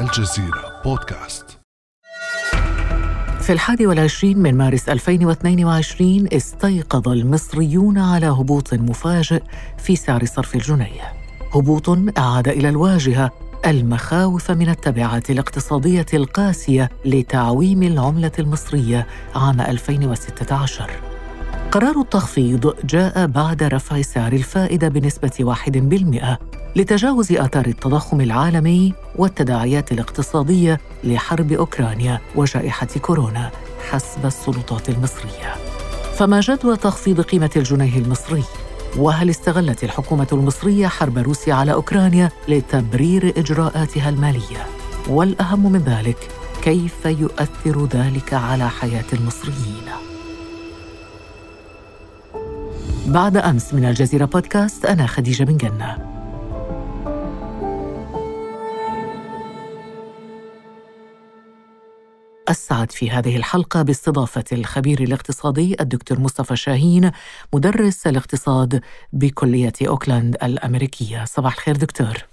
الجزيرة بودكاست. في الحادي والعشرين من مارس 2022 استيقظ المصريون على هبوط مفاجئ في سعر صرف الجنية. هبوط أعاد إلى الواجهة المخاوف من التبعات الاقتصادية القاسية لتعويم العملة المصرية عام 2016 قرار التخفيض جاء بعد رفع سعر الفائدة بنسبة 1% لتجاوز آثار التضخم العالمي والتداعيات الاقتصادية لحرب أوكرانيا وجائحة كورونا حسب السلطات المصرية. فما جدوى تخفيض قيمة الجنيه المصري؟ وهل استغلت الحكومة المصرية حرب روسيا على أوكرانيا لتبرير إجراءاتها المالية؟ والأهم من ذلك كيف يؤثر ذلك على حياة المصريين؟ بعد أمس من الجزيرة بودكاست أنا خديجة بن جنة. أسعد في هذه الحلقة باستضافة الخبير الاقتصادي الدكتور مصطفى شاهين مدرس الاقتصاد بكلية أوكلاند الأمريكية. صباح الخير دكتور.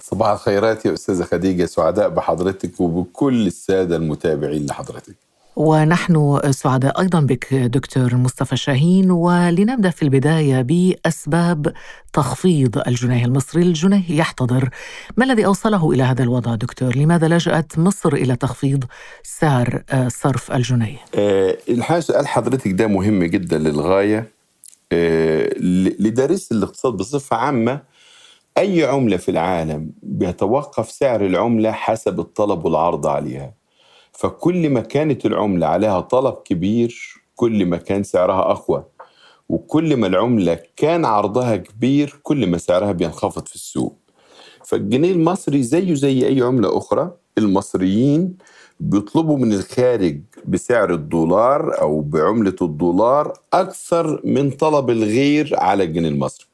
صباح الخيرات يا أستاذة خديجة سعداء بحضرتك وبكل السادة المتابعين لحضرتك. ونحن سعداء أيضا بك دكتور مصطفى شاهين ولنبدأ في البداية بأسباب تخفيض الجنيه المصري، الجنيه يحتضر، ما الذي أوصله إلى هذا الوضع دكتور؟ لماذا لجأت مصر إلى تخفيض سعر آه، صرف الجنيه؟ أه سؤال حضرتك ده مهم جدا للغاية أه لدارس الاقتصاد بصفة عامة أي عملة في العالم بيتوقف سعر العملة حسب الطلب والعرض عليها. فكل ما كانت العملة عليها طلب كبير كل ما كان سعرها أقوى. وكل ما العملة كان عرضها كبير كل ما سعرها بينخفض في السوق. فالجنيه المصري زيه زي أي عملة أخرى. المصريين بيطلبوا من الخارج بسعر الدولار أو بعملة الدولار أكثر من طلب الغير على الجنيه المصري.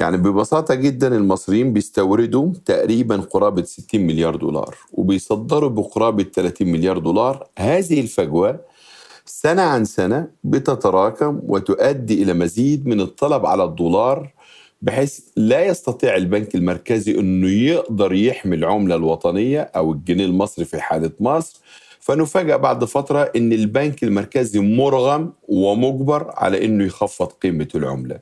يعني ببساطة جدا المصريين بيستوردوا تقريبا قرابة 60 مليار دولار وبيصدروا بقرابة 30 مليار دولار. هذه الفجوة سنة عن سنة بتتراكم وتؤدي إلى مزيد من الطلب على الدولار بحيث لا يستطيع البنك المركزي أنه يقدر يحمي العملة الوطنية أو الجنيه المصري في حالة مصر. فنفاجأ بعد فترة أن البنك المركزي مرغم ومجبر على أنه يخفض قيمة العملة.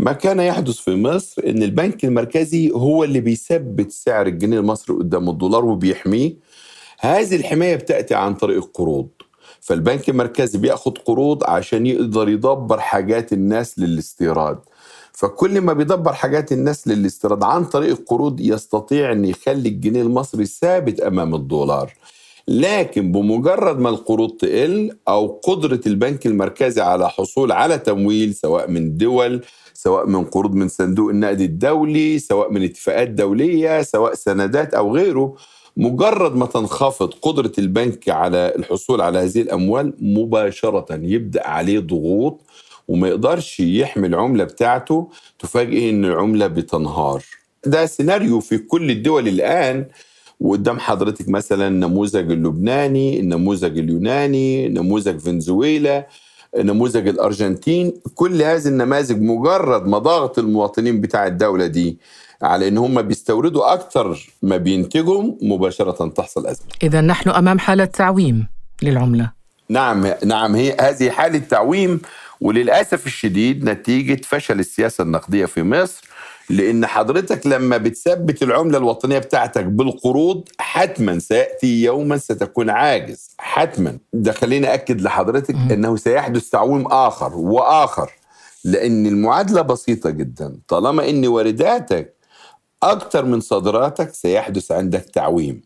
ما كان يحدث في مصر إن البنك المركزي هو اللي بيثبت سعر الجنيه المصري قدام الدولار وبيحميه. هذه الحماية بتأتي عن طريق القروض فالبنك المركزي بياخد قروض عشان يقدر يدبر حاجات الناس للاستيراد. فكل ما بيدبر حاجات الناس للاستيراد عن طريق القروض يستطيع إن يخلي الجنيه المصري ثابت أمام الدولار. لكن بمجرد ما القروض تقل أو قدرة البنك المركزي على حصول على تمويل سواء من دول سواء من قروض من صندوق النقد الدولي سواء من اتفاقات دولية سواء سندات أو غيره مجرد ما تنخفض قدرة البنك على الحصول على هذه الأموال مباشرة يبدأ عليه ضغوط وما يقدرش يحمي العملة بتاعته تفاجئ إن العملة بتنهار. ده سيناريو في كل الدول الآن وقدام حضرتك مثلا النموذج اللبناني النموذج اليوناني نموذج فنزويلا نموذج الأرجنتين كل هذه النماذج مجرد ما ضغط المواطنين بتاع الدولة دي على إن هم بيستوردوا أكثر ما بينتجوا مباشرة تحصل أزمة. إذا نحن أمام حالة تعويم للعملة. نعم نعم هي هذه حالة تعويم وللأسف الشديد نتيجة فشل السياسة النقدية في مصر لأن حضرتك لما بتثبت العملة الوطنية بتاعتك بالقروض حتما سيأتي يوما ستكون عاجز. حتما. ده خليني أكد لحضرتك إنه سيحدث تعويم آخر وآخر لأن المعادلة بسيطة جدا. طالما إن وارداتك أكثر من صادراتك سيحدث عندك تعويم.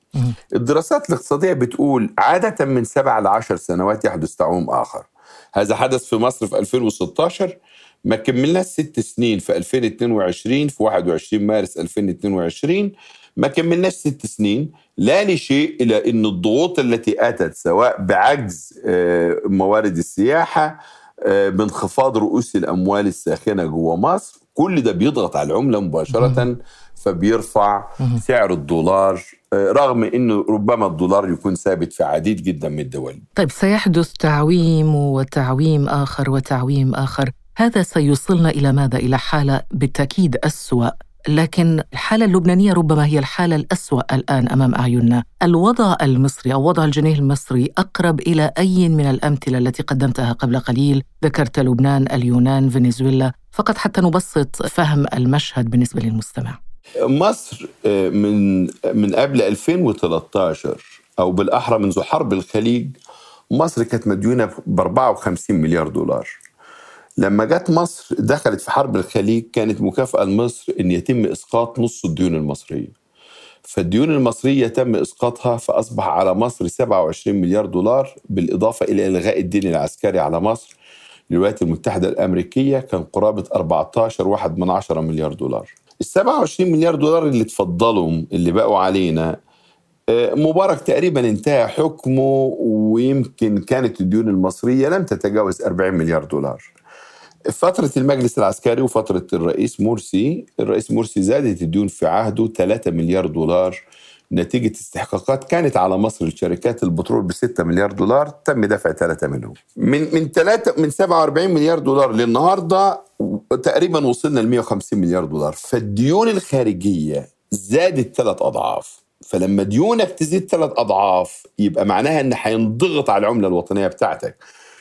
الدراسات الاقتصادية بتقول عادة من سبع ل 10 سنوات يحدث تعويم آخر. هذا حدث في مصر في 2016 ما كملناش ست سنين في 2022 في 21 مارس 2022 ما كملناش ست سنين لا لشيء إلى أن الضغوط التي أتت سواء بعجز آه، موارد السياحة آه، بانخفاض رؤوس الأموال الساخنة جوا مصر. كل ده بيضغط على العملة مباشرة فبيرفع سعر الدولار آه، رغم انه ربما الدولار يكون ثابت في عديد جدا من الدول. طيب سيحدث تعويم وتعويم آخر وتعويم آخر، هذا سيوصلنا إلى ماذا؟ إلى حالة بالتأكيد أسوأ. لكن الحالة اللبنانية ربما هي الحالة الأسوأ الآن أمام أعيننا. الوضع المصري أو وضع الجنيه المصري أقرب إلى أي من الأمثلة التي قدمتها قبل قليل. ذكرت لبنان اليونان فنزويلا. فقط حتى نبسط فهم المشهد بالنسبة للمستمع. مصر آه، من من قبل 2013 أو بالأحرى منذ حرب الخليج مصر كانت مديونة ب 54 مليار دولار. لما جت مصر دخلت في حرب الخليج كانت مكافأة لمصر أن يتم إسقاط نص الديون المصرية. فالديون المصرية تم إسقاطها فأصبح على مصر 27 مليار دولار بالإضافة إلى إلغاء الدين العسكري على مصر. للولايات المتحدة الأمريكية كان قرابة 14 واحد من عشرة مليار دولار. ال 27 مليار دولار اللي تفضلوا اللي بقوا علينا آه، مبارك تقريبا انتهى حكمه ويمكن كانت الديون المصرية لم تتجاوز 40 مليار دولار. فترة المجلس العسكري وفترة الرئيس مرسي الرئيس مرسي زادت الديون في عهده 3 مليار دولار. نتيجة استحقاقات كانت على مصر لشركات البترول ب 6 مليار دولار تم دفع 3 منهم من من 3 من 47 مليار دولار للنهاردة تقريبا وصلنا ل 150 مليار دولار. فالديون الخارجية زادت ثلاث أضعاف. فلما ديونك تزيد ثلاث أضعاف يبقى معناها إن هينضغط على العملة الوطنية بتاعتك.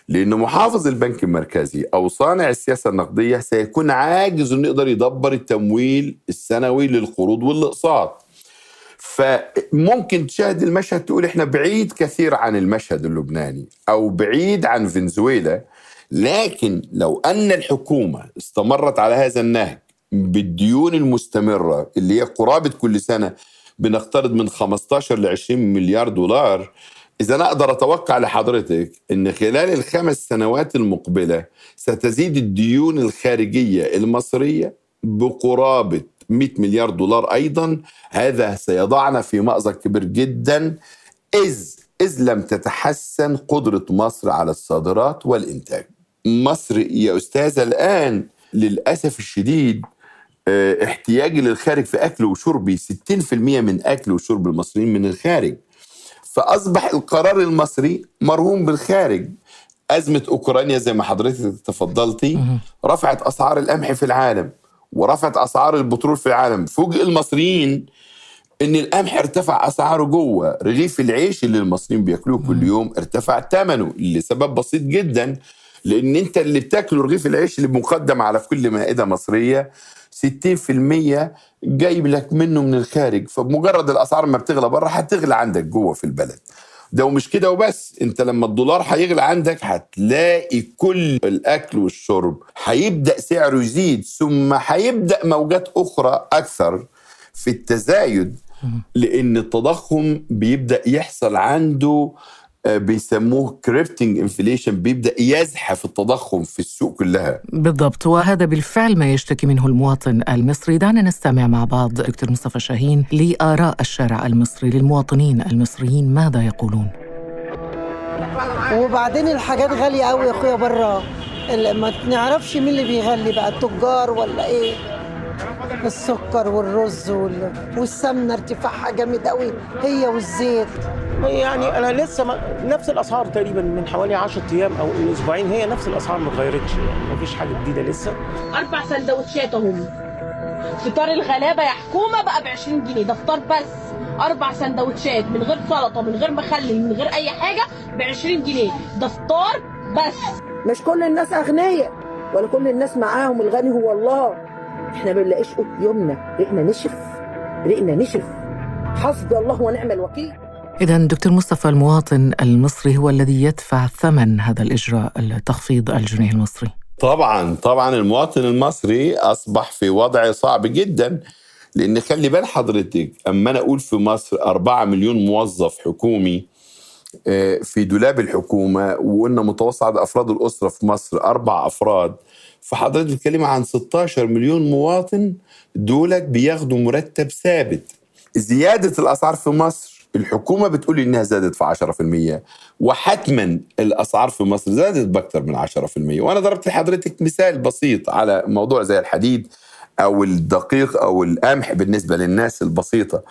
لأن محافظ البنك المركزي أو صانع السياسة النقدية سيكون عاجز إنه يقدر يدبر التمويل السنوي للقروض والأقساط. فممكن تشاهد المشهد تقول إحنا بعيد كثير عن المشهد اللبناني أو بعيد عن فنزويلا لكن لو أن الحكومة استمرت على هذا النهج بالديون المستمرة اللي هي قرابة كل سنة بنقترض من 15 ل 20 مليار دولار إذا أنا أقدر أتوقع لحضرتك أن خلال الخمس سنوات المقبلة ستزيد الديون الخارجية المصرية بقرابة 100 مليار دولار أيضا. هذا سيضعنا في مأزق كبير جدا. إذ إذ لم تتحسن قدرة مصر على الصادرات والإنتاج. مصر يا أستاذة الآن للأسف الشديد آه احتياجي للخارج في أكل وشربي 60% من أكل وشرب المصريين من الخارج. فأصبح القرار المصري مرهون بالخارج. أزمة أوكرانيا زي ما حضرتك تفضلتي رفعت أسعار القمح في العالم ورفعت أسعار البترول في العالم. فوجئ المصريين إن القمح ارتفع أسعاره جوه. رغيف العيش اللي المصريين بياكلوه كل يوم ارتفع ثمنه لسبب بسيط جدا. لأن انت اللي بتاكله رغيف العيش اللي مقدم على كل مائدة مصرية 60% جايب لك منه من الخارج. فبمجرد الأسعار ما بتغلى بره هتغلى عندك جوه في البلد. ده ومش كده وبس. انت لما الدولار هيغلى عندك هتلاقي كل الأكل والشرب هيبدأ سعره يزيد ثم هيبدأ موجات أخرى أكثر في التزايد لأن التضخم بيبدأ يحصل عنده بيسموه creeping inflation بيبدأ يزحف التضخم في السوق كلها. بالضبط. وهذا بالفعل ما يشتكي منه المواطن المصري. دعنا نستمع مع بعض دكتور مصطفى شاهين لآراء الشارع المصري للمواطنين المصريين. ماذا يقولون؟ وبعدين الحاجات غالية قوي يا أخويا بره ما نعرفش مين اللي بيغلي بقى التجار ولا إيه؟ السكر والرز والسمنة ارتفاعها جامد قوي هي والزيت. يعني أنا لسه ما نفس الأسعار تقريبا من حوالي 10 أيام أو أسبوعين. هي نفس الأسعار ما اتغيرتش. يعني ما فيش حاجة جديدة لسه. أربع سندوتشات اهم فطار الغلابة يا حكومة بقى ب 20 جنيه. ده فطار بس. أربع سندوتشات من غير سلطة من غير مخلل من غير أي حاجة ب 20 جنيه. ده فطار بس. مش كل الناس أغنياء ولا كل الناس معاهم. الغني هو الله. إحنا ما بنلاقيش يومنا. ريقنا نشف. ريقنا نشف. حسبي الله ونعم الوكيل. إذا دكتور مصطفى المواطن المصري هو الذي يدفع ثمن هذا الإجراء التخفيض الجنيه المصري. طبعا طبعا المواطن المصري أصبح في وضع صعب جدا. لأن خلي بال حضرتك أما أنا أقول في مصر 4 مليون موظف حكومي في دولاب الحكومة وقلنا متوسط عدد أفراد الأسرة في مصر أربع أفراد. فحضرتك بتتكلم عن 16 مليون مواطن دولت بياخدوا مرتب ثابت. زيادة الأسعار في مصر الحكومة بتقول إنها زادت في 10% وحتما الأسعار في مصر زادت بأكثر من 10% وأنا ضربت لحضرتك مثال بسيط على موضوع زي الحديد أو الدقيق أو القمح بالنسبة للناس البسيطة.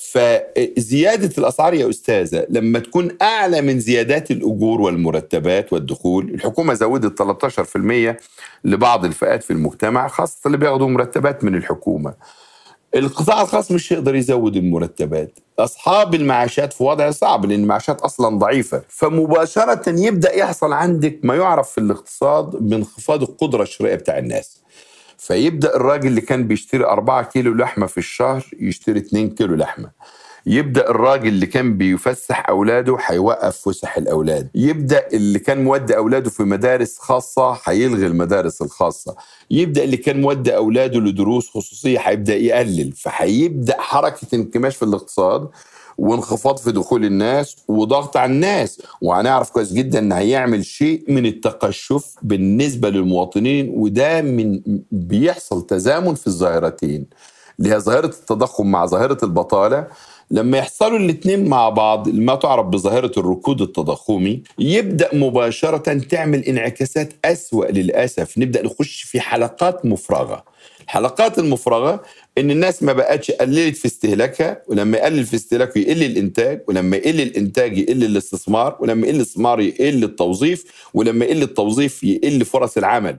فزيادة الأسعار يا أستاذة لما تكون أعلى من زيادات الأجور والمرتبات والدخول الحكومة زودت 13% لبعض الفئات في المجتمع خاصة اللي بياخدوا مرتبات من الحكومة. القطاع الخاص مش هيقدر يزود المرتبات. أصحاب المعاشات في وضع صعب لأن المعاشات أصلا ضعيفة. فمباشرة يبدأ يحصل عندك ما يعرف في الاقتصاد بانخفاض القدرة الشرائية بتاع الناس. فيبدأ الراجل اللي كان بيشتري 4 كيلو لحمة في الشهر يشتري 2 كيلو لحمة. يبدأ الراجل اللي كان بيفسح أولاده هيوقف فسح الأولاد. يبدأ اللي كان مودي أولاده في مدارس خاصة هيلغي المدارس الخاصة. يبدأ اللي كان مودي أولاده لدروس خصوصية هيبدا يقلل. فهيبدا حركة انكماش في الاقتصاد وانخفاض في دخول الناس وضغط على الناس. وهنعرف كويس جدا ان هيعمل شيء من التقشف بالنسبة للمواطنين وده من بيحصل تزامن في الظاهرتين. اللي هي ظاهرة التضخم مع ظاهرة البطالة لما يحصلوا الاثنين مع بعض ما تعرف بظاهرة الركود التضخمي يبدأ مباشرة تعمل انعكاسات أسوأ للأسف. نبدأ نخش في حلقات مفرغة. الحلقات المفرغة إن الناس ما بقتش قللت في استهلاكها ولما يقلل في استهلاكه يقل الإنتاج ولما يقل الإنتاج يقل الاستثمار ولما يقل الاستثمار يقل التوظيف ولما يقل التوظيف يقل فرص العمل.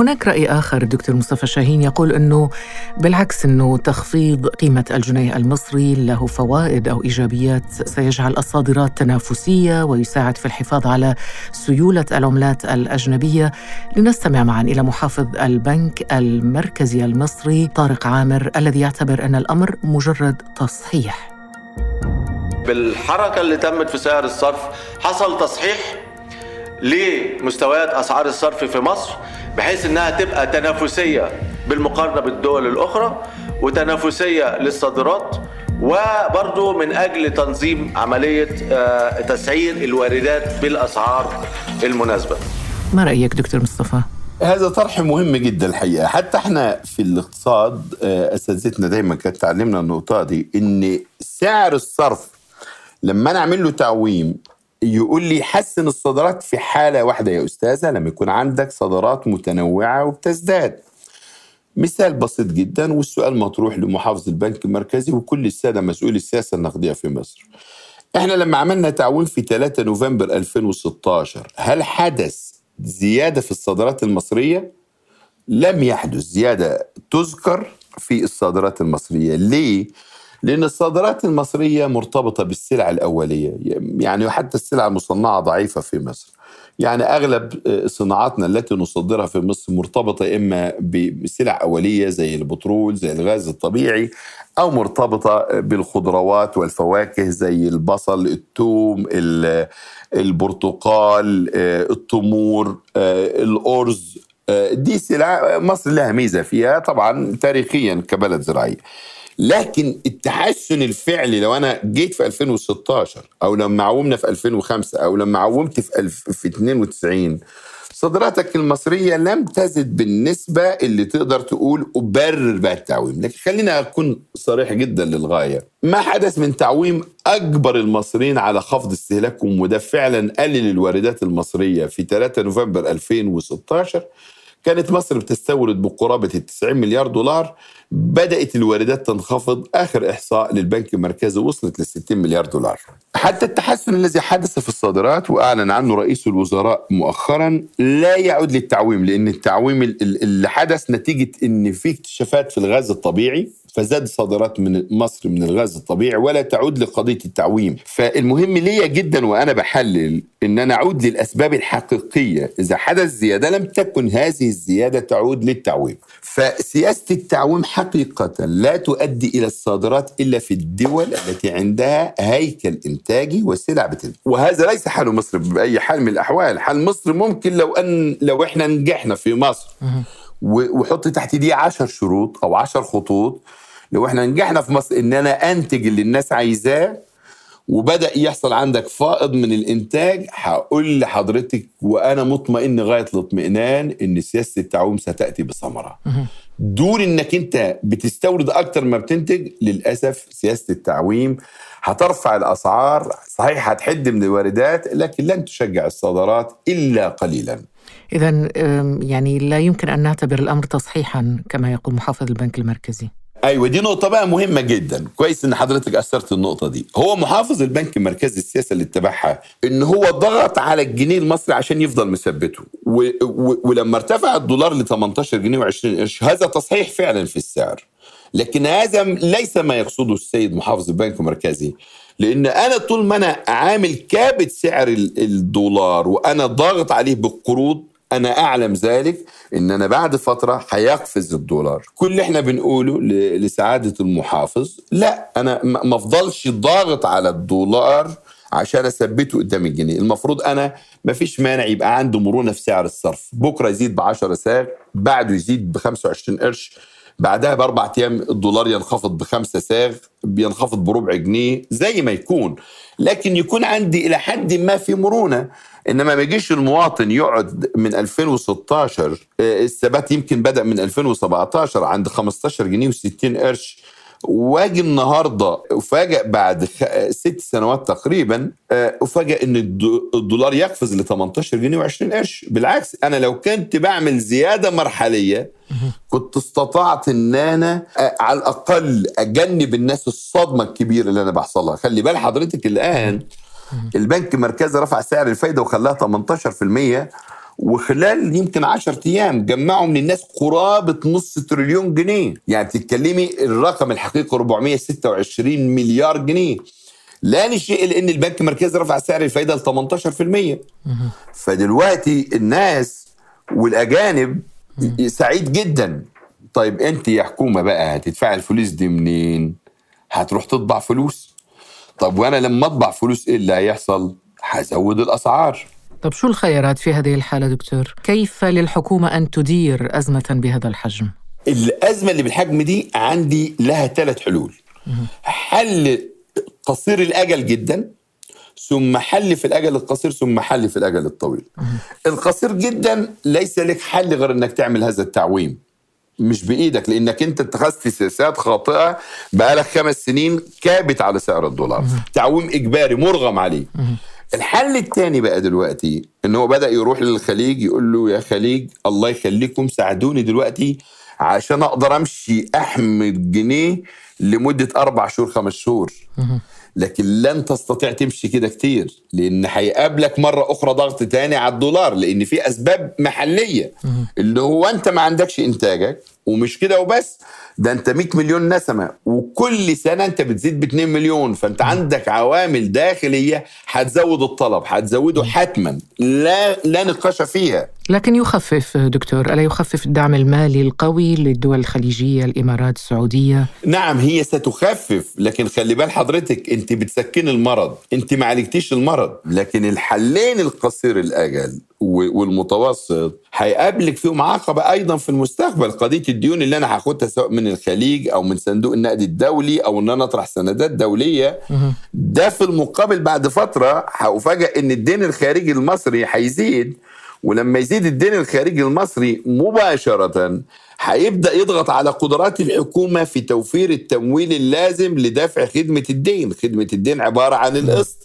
هناك رأي آخر دكتور مصطفى شاهين يقول أنه بالعكس أنه تخفيض قيمة الجنيه المصري له فوائد أو إيجابيات سيجعل الصادرات تنافسية ويساعد في الحفاظ على سيولة العملات الأجنبية. لنستمع معا إلى محافظ البنك المركزي المصري طارق عامر الذي يعتبر أن الأمر مجرد تصحيح. بالحركة اللي تمت في سعر الصرف حصل تصحيح لمستويات أسعار الصرف في مصر. بحيث إنها تبقى تنافسية بالمقارنة بالدول الأخرى وتنافسية للصادرات وبرضه من أجل تنظيم عملية تسعير الواردات بالأسعار المناسبة. ما رأيك دكتور مصطفى؟ هذا طرح مهم جدا الحقيقة حتى إحنا في الاقتصاد أساتذتنا دايما كانت تعلمنا النقطة دي إن سعر الصرف لما نعمل له تعويم يقول لي حسن الصادرات في حالة واحدة يا أستاذة لما يكون عندك صادرات متنوعة وبتزداد مثال بسيط جدا والسؤال مطروح لمحافظ البنك المركزي وكل السادة مسؤولي السياسة النقدية في مصر إحنا لما عملنا تعويم في 3 نوفمبر 2016 هل حدث زيادة في الصادرات المصرية؟ لم يحدث زيادة تذكر في الصادرات المصرية ليه؟ لأن الصادرات المصرية مرتبطة بالسلع الأولية. يعني حتى السلع المصنعة ضعيفة في مصر. يعني أغلب صناعاتنا التي نصدرها في مصر مرتبطة إما بسلع أولية زي البترول زي الغاز الطبيعي أو مرتبطة بالخضروات والفواكه زي البصل الثوم البرتقال التمور الأرز. دي سلع مصر لها ميزة فيها طبعا تاريخيا كبلد زراعي. لكن التحسن الفعلي لو أنا جيت في 2016 أو لما عومنا في 2005 أو لما عومت في في 92 صادراتك المصرية لم تزد بالنسبة اللي تقدر تقول أبرر بها التعويم. لكن خلينا أكون صريح جدا للغاية. ما حدث من تعويم أجبر المصريين على خفض استهلاكهم وده فعلا قلل الواردات المصرية في 3 نوفمبر 2016 كانت مصر بتستورد بقرابة ال 90 مليار دولار. بدأت الواردات تنخفض. آخر إحصاء للبنك المركزي وصلت ل 60 مليار دولار. حتى التحسن الذي حدث في الصادرات وأعلن عنه رئيس الوزراء مؤخرا لا يعود للتعويم لأن التعويم اللي حدث نتيجة أن في اكتشافات في الغاز الطبيعي. فزاد صادرات من مصر من الغاز الطبيعي ولا تعود لقضية التعويم. فالمهم ليا جدا وأنا بحلل إن أنا أعود للأسباب الحقيقية. إذا حدث زيادة لم تكن هذه الزيادة تعود للتعويم. فسياسة التعويم حقيقة لا تؤدي إلى الصادرات إلا في الدول التي عندها هيكل إنتاجي وسلع بتنتج. وهذا ليس حال مصر بأي حال من الأحوال. حال مصر ممكن لو أن لو إحنا نجحنا في مصر. وحط تحت دي عشر شروط أو عشر خطوط. لو إحنا نجحنا في مصر إن أنا أنتج اللي الناس عايزاه وبدأ يحصل عندك فائض من الإنتاج هقول لحضرتك وأنا مطمئن غايه الاطمئنان إن سياسه التعويم ستأتي بثمرة. دون إنك أنت بتستورد أكتر ما بتنتج للأسف سياسة التعويم هترفع الأسعار صحيح هتحد من الواردات لكن لن تشجع الصادرات إلا قليلا. إذا يعني لا يمكن أن نعتبر الأمر تصحيحا كما يقول محافظ البنك المركزي. أيوه دي نقطة بقى مهمة جدا. كويس إن حضرتك أثرت النقطة دي. هو محافظ البنك المركزي السياسة اللي اتبعها إن هو ضغط على الجنيه المصري عشان يفضل مثبته. و... و... ولما ارتفع الدولار ل 18 جنيه و20 قرش هذا تصحيح فعلا في السعر. لكن هذا ليس ما يقصده السيد محافظ البنك المركزي. لأن أنا طول ما أنا عامل كابت سعر الدولار وأنا ضاغط عليه بالقروض أنا أعلم ذلك إن أنا بعد فترة هيقفز الدولار. كل اللي إحنا بنقوله لسعادة المحافظ لا أنا ما أفضلش ضاغط على الدولار عشان أثبته قدام الجنيه. المفروض أنا ما فيش مانع يبقى عندي مرونة في سعر الصرف. بكرة يزيد ب 10 ساغ بعده يزيد ب 25 قرش. بعدها بأربع أيام الدولار ينخفض بخمسة ساغ بينخفض بربع جنيه زي ما يكون. لكن يكون عندي إلى حد ما في مرونة. إنما ما يجيش المواطن يقعد من 2016 الثبات يمكن بدأ من 2017 عند 15 جنيه و60 قرش. واجي النهارده افاجئ بعد ست سنوات تقريبا افاجئ إن الدولار يقفز ل 18 جنيه و20 قرش. بالعكس أنا لو كنت بعمل زيادة مرحلية كنت استطعت إن أنا على الأقل أجنب الناس الصدمة الكبيرة اللي أنا بحصلها خلي بال حضرتك الآن البنك المركزي رفع سعر الفايدة وخلاها 18% وخلال يمكن 10 أيام جمعوا من الناس قرابة نص تريليون جنيه. يعني بتتكلمي الرقم الحقيقي 426 مليار جنيه. لا شيء لأن البنك المركزي رفع سعر الفايدة ل 18% فدلوقتي الناس والأجانب سعيد جدا. طيب أنت يا حكومة بقى هتدفعي الفلوس دي منين؟ هتروح تطبع فلوس؟ طب وأنا لما أطبع فلوس إيه اللي هيحصل؟ هزود الأسعار. طب شو الخيارات في هذه الحالة دكتور؟ كيف للحكومة أن تدير أزمة بهذا الحجم؟ الأزمة اللي بالحجم دي عندي لها ثلاث حلول. حل قصير الأجل جدا ثم حل في الأجل القصير ثم حل في الأجل الطويل. القصير جدا ليس لك حل غير أنك تعمل هذا التعويم. مش بإيدك لإنك أنت اتخذت سياسات خاطئة بقالك خمس سنين كابت على سعر الدولار. تعويم إجباري مرغم عليه. الحل الثاني بقى دلوقتي إن هو بدأ يروح للخليج يقول له يا خليج الله يخليكم ساعدوني دلوقتي عشان أقدر أمشي احمي الجنيه لمدة أربع شهور خمس شهور. لكن لن تستطيع تمشي كده كتير لأن هيقابلك مرة أخرى ضغط تاني على الدولار لأن في أسباب محلية. اللي هو أنت ما عندكش إنتاجك ومش كده وبس ده أنت 100 مليون نسمة وكل سنة أنت بتزيد ب 2 مليون فأنت عندك عوامل داخلية هتزود الطلب هتزوده حتما لا لا نقاش فيها. لكن يخفف دكتور ألا يخفف الدعم المالي القوي للدول الخليجية الإمارات السعودية؟ نعم هي ستخفف لكن خلي بال حضرتك انت بتسكن المرض انت ما عالجتيش المرض. لكن الحلين القصير الأجل والمتوسط هيقابلك فيهم عقبة أيضا في المستقبل. قضية الديون اللي أنا هاخدها سواء من الخليج أو من صندوق النقد الدولي أو إن أنا أطرح سندات دولية. ده في المقابل بعد فترة هأفاجئ إن الدين الخارجي المصري هيزيد. ولما يزيد الدين الخارجي المصري مباشرة هيبدأ يضغط على قدرات الحكومة في توفير التمويل اللازم لدفع خدمة الدين. خدمة الدين عبارة عن القسط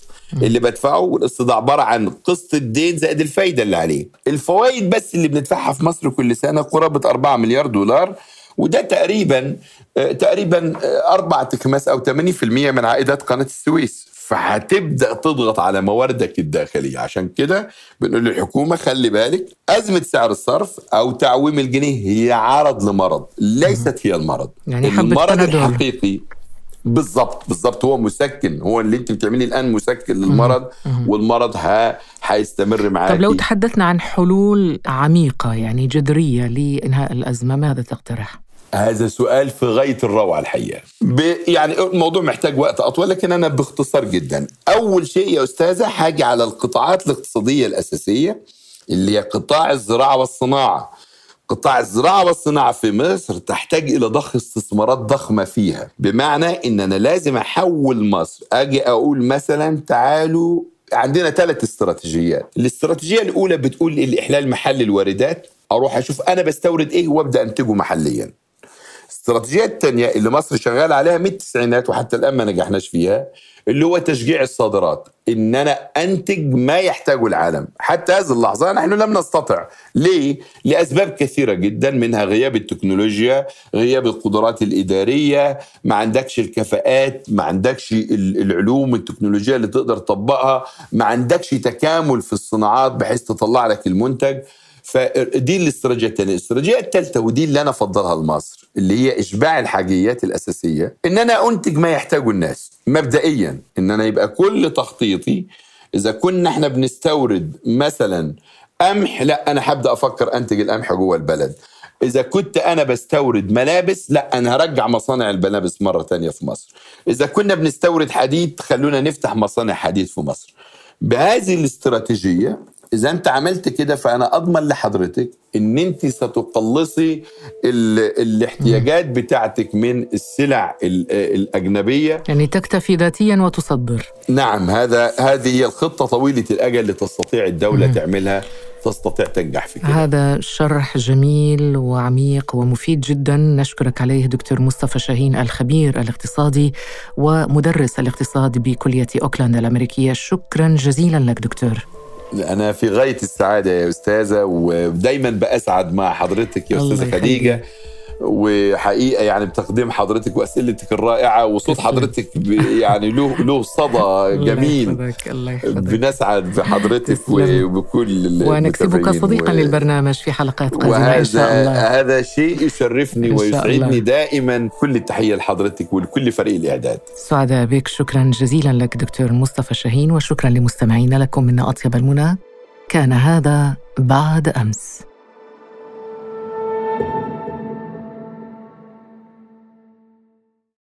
اللي بدفعه والقسط ده عبارة عن قسط الدين زائد الفايدة اللي عليه. الفوائد بس اللي بندفعها في مصر كل سنة قرابة 4 مليار دولار وده تقريبا تقريبا أربع تكماس أو 80% من عائدات قناة السويس. فهتبدأ تضغط على مواردك الداخلية. عشان كده بنقول للحكومة خلي بالك أزمة سعر الصرف أو تعويم الجنيه هي عرض لمرض ليست هي المرض. يعني المرض الحقيقي بالظبط بالظبط هو مسكن هو اللي انت بتعمليه الآن مسكن للمرض والمرض ها هيستمر معاك طب لو تحدثنا عن حلول عميقة يعني جذرية لإنهاء الأزمة ماذا تقترح؟ هذا سؤال في غاية الروعة الحقيقة. يعني الموضوع محتاج وقت أطول لكن أنا باختصار جدا. أول شيء يا أستاذة حاجة على القطاعات الاقتصادية الأساسية اللي هي قطاع الزراعة والصناعة. قطاع الزراعة والصناعة في مصر تحتاج إلى ضخ استثمارات ضخمة فيها. بمعنى إن أنا لازم أحول مصر. أجي أقول مثلا تعالوا عندنا ثلاث استراتيجيات. الاستراتيجية الأولى بتقول إلإحلال محل الواردات. أروح أشوف أنا بستورد إيه وأبدأ أنتجه محليا. الاستراتيجيه الثانية اللي مصر شغال عليها من التسعينات وحتى الآن ما نجحناش فيها اللي هو تشجيع الصادرات إن أنا أنتج ما يحتاجه العالم. حتى هذه اللحظة نحن لم نستطع. ليه؟ لأسباب كثيرة جدا منها غياب التكنولوجيا غياب القدرات الإدارية ما عندكش الكفاءات ما عندكش ال- العلوم التكنولوجيا اللي تقدر تطبقها ما عندكش تكامل في الصناعات بحيث تطلع لك المنتج. فدي الاستراتيجية الثانية، الاستراتيجية الثالثه ودي اللي أنا أفضلها لمصر اللي هي إشباع الحاجيات الأساسية. إن أنا أنتج ما يحتاجه الناس مبدئيا إن أنا يبقى كل تخطيطي إذا كنا إحنا بنستورد مثلا قمح لأ أنا هبدأ أفكر أنتج القمح جوه البلد. إذا كنت أنا بستورد ملابس لأ أنا هرجع مصانع الملابس مرة تانية في مصر. إذا كنا بنستورد حديد خلونا نفتح مصانع حديد في مصر. بهذه الاستراتيجية إذا أنت عملت كده فأنا أضمن لحضرتك إن أنت ستقلصي ال- الاحتياجات بتاعتك من السلع ال- الأجنبية. يعني تكتفي ذاتيا وتصدر نعم هذا هذه هي الخطة طويلة الأجل اللي تستطيع الدولة تعملها تستطيع تنجح في كده. هذا شرح جميل وعميق ومفيد جدا. نشكرك عليه دكتور مصطفى شاهين الخبير الاقتصادي ومدرس الاقتصاد بكلية أوكلاند الأمريكية. شكرا جزيلا لك دكتور. أنا في غاية السعادة يا أستاذة ودايما بأسعد مع حضرتك يا أستاذة. خديجة وحقيقة يعني بتقديم حضرتك وأسئلتك الرائعة وصوت. حضرتك يعني له له صدى الله جميل. يحفظك الله يحفظك. بنسعد بحضرتك. وبكل ونكسبك صديقا و- للبرنامج في حلقات قادمة إن شاء الله. هذا شيء يشرفني ويسعدني الله. دائما. كل التحية لحضرتك ولكل فريق الإعداد. سعداء بك. شكرا جزيلا لك دكتور مصطفى شاهين وشكرا لمستمعينا لكم منا أطيب المنى. كان هذا بعد أمس.